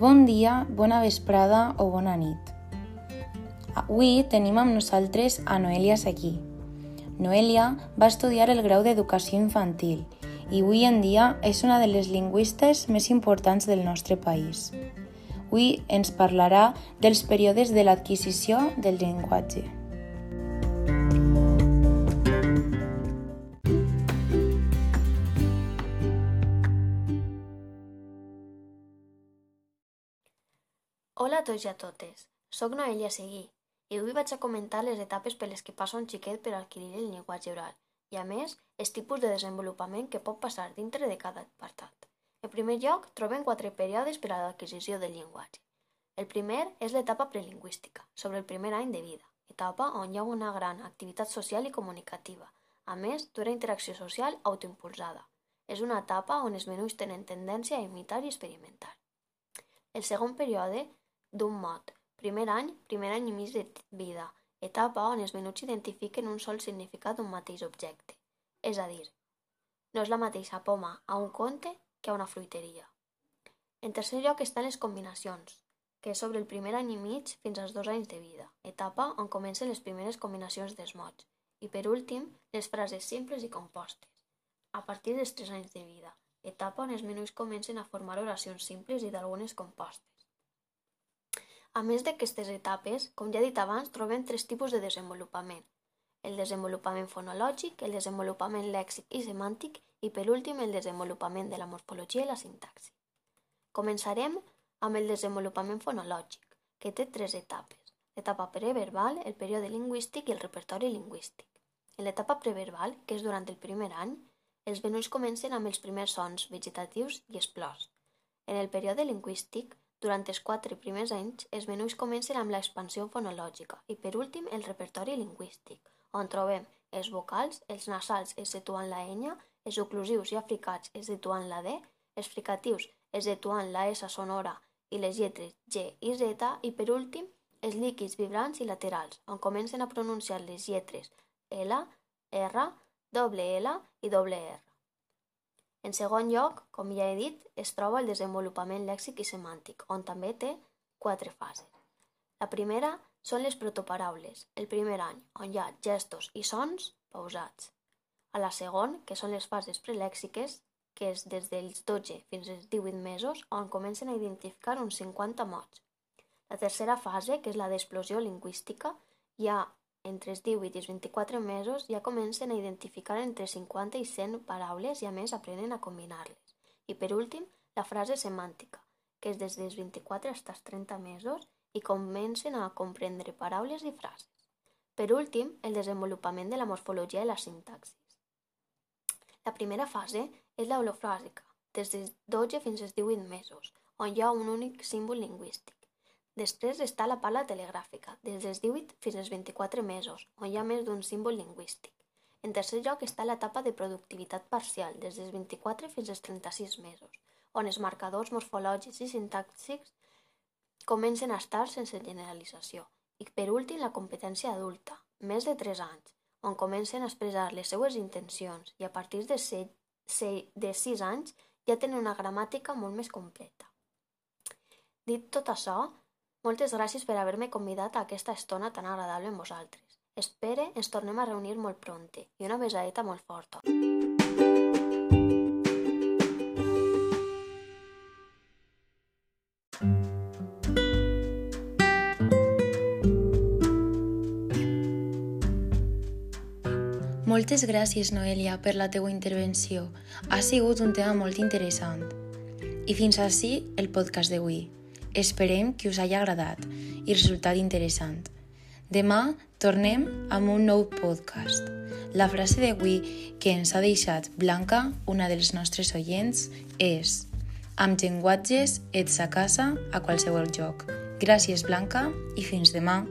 Bon dia, bona vesprada o bona nit. Avui tenim amb nosaltres a Noelia Sequí. Noelia va estudiar el grau d'Educació Infantil i avui en dia és una de les lingüistes més importants del nostre país. Avui ens parlarà dels períodes de l'adquisició del llenguatge. Hola a tots i a totes, soc Noelia Seguí i avui vaig a comentar les etapes per les que passa un xiquet per adquirir el llenguatge oral i, a més, els tipus de desenvolupament que pot passar dintre de cada apartat. En primer lloc, trobem quatre períodes per a l'adquisició del llenguatge. El primer és l'etapa prelingüística, sobre el primer any de vida, etapa on hi ha una gran activitat social i comunicativa, a més d'una interacció social autoimpulsada. És una etapa on els menús tenen tendència a imitar i experimentar. El segon període d'un mot. Primer any, primer any i mig de vida, etapa on els menuts identifiquen un sol significat d'un mateix objecte. És a dir, no és la mateixa poma a un conte que a una fruiteria. En tercer lloc estan les combinacions, que és sobre el primer any i mig fins als dos anys de vida, etapa on comencen les primeres combinacions dels mots. I per últim, les frases simples i compostes, a partir dels tres anys de vida, etapa on els menús comencen a formar oracions simples i d'algunes compostes. A més d'aquestes etapes, com ja he dit abans, trobem tres tipus de desenvolupament. El desenvolupament fonològic, el desenvolupament lèxic i semàntic i, per últim, el desenvolupament de la morfologia i la sintaxi. Començarem amb el desenvolupament fonològic, que té tres etapes. L'etapa preverbal, el període lingüístic i el repertori lingüístic. En l'etapa preverbal, que és durant el primer any, els venuts comencen amb els primers sons vegetatius i esplors. En el període lingüístic, durant els quatre primers anys, els menús comencen amb l'expansió fonològica i, per últim, el repertori lingüístic, on trobem els vocals, els nasals exceptuant la enya, els oclusius i africats exceptuant la D, els fricatius exceptuant la S sonora i les lletres G i Z i, per últim, els líquids vibrants i laterals, on comencen a pronunciar les lletres L, R, doble L i doble R. En segon lloc, com ja he dit, es troba el desenvolupament lèxic i semàntic, on també té quatre fases. La primera són les protoparaules, el primer any, on hi ha gestos i sons pausats. A la segon, que són les fases prelèxiques, que és des dels 12 fins als 18 mesos, on comencen a identificar uns 50 mots. La tercera fase, que és la d'explosió lingüística, hi ha entre els 18 i els 24 mesos ja comencen a identificar entre 50 i 100 paraules i a més aprenen a combinar-les. I per últim, la frase semàntica, que és des dels 24 fins als 30 mesos i comencen a comprendre paraules i frases. Per últim, el desenvolupament de la morfologia i la sintaxis. La primera fase és l'holofràsica, des dels 12 fins als 18 mesos, on hi ha un únic símbol lingüístic. Després està la parla telegràfica, des dels 18 fins als 24 mesos, on hi ha més d'un símbol lingüístic. En tercer lloc està l'etapa de productivitat parcial, des dels 24 fins als 36 mesos, on els marcadors morfològics i sintàxics comencen a estar sense generalització. I per últim, la competència adulta, més de 3 anys, on comencen a expressar les seues intencions i a partir de 6 anys ja tenen una gramàtica molt més completa. Dit tot això, moltes gràcies per haver-me convidat a aquesta estona tan agradable amb vosaltres. Espere ens tornem a reunir molt pronte i una besadeta molt forta. Moltes gràcies, Noelia, per la teua intervenció. Ha sigut un tema molt interessant. I fins així el podcast d'avui. Esperem que us hagi agradat i resultat interessant. Demà tornem amb un nou podcast. La frase d'avui que ens ha deixat Blanca, una dels nostres oients, és amb llenguatges ets a casa a qualsevol lloc. Gràcies, Blanca, i fins demà.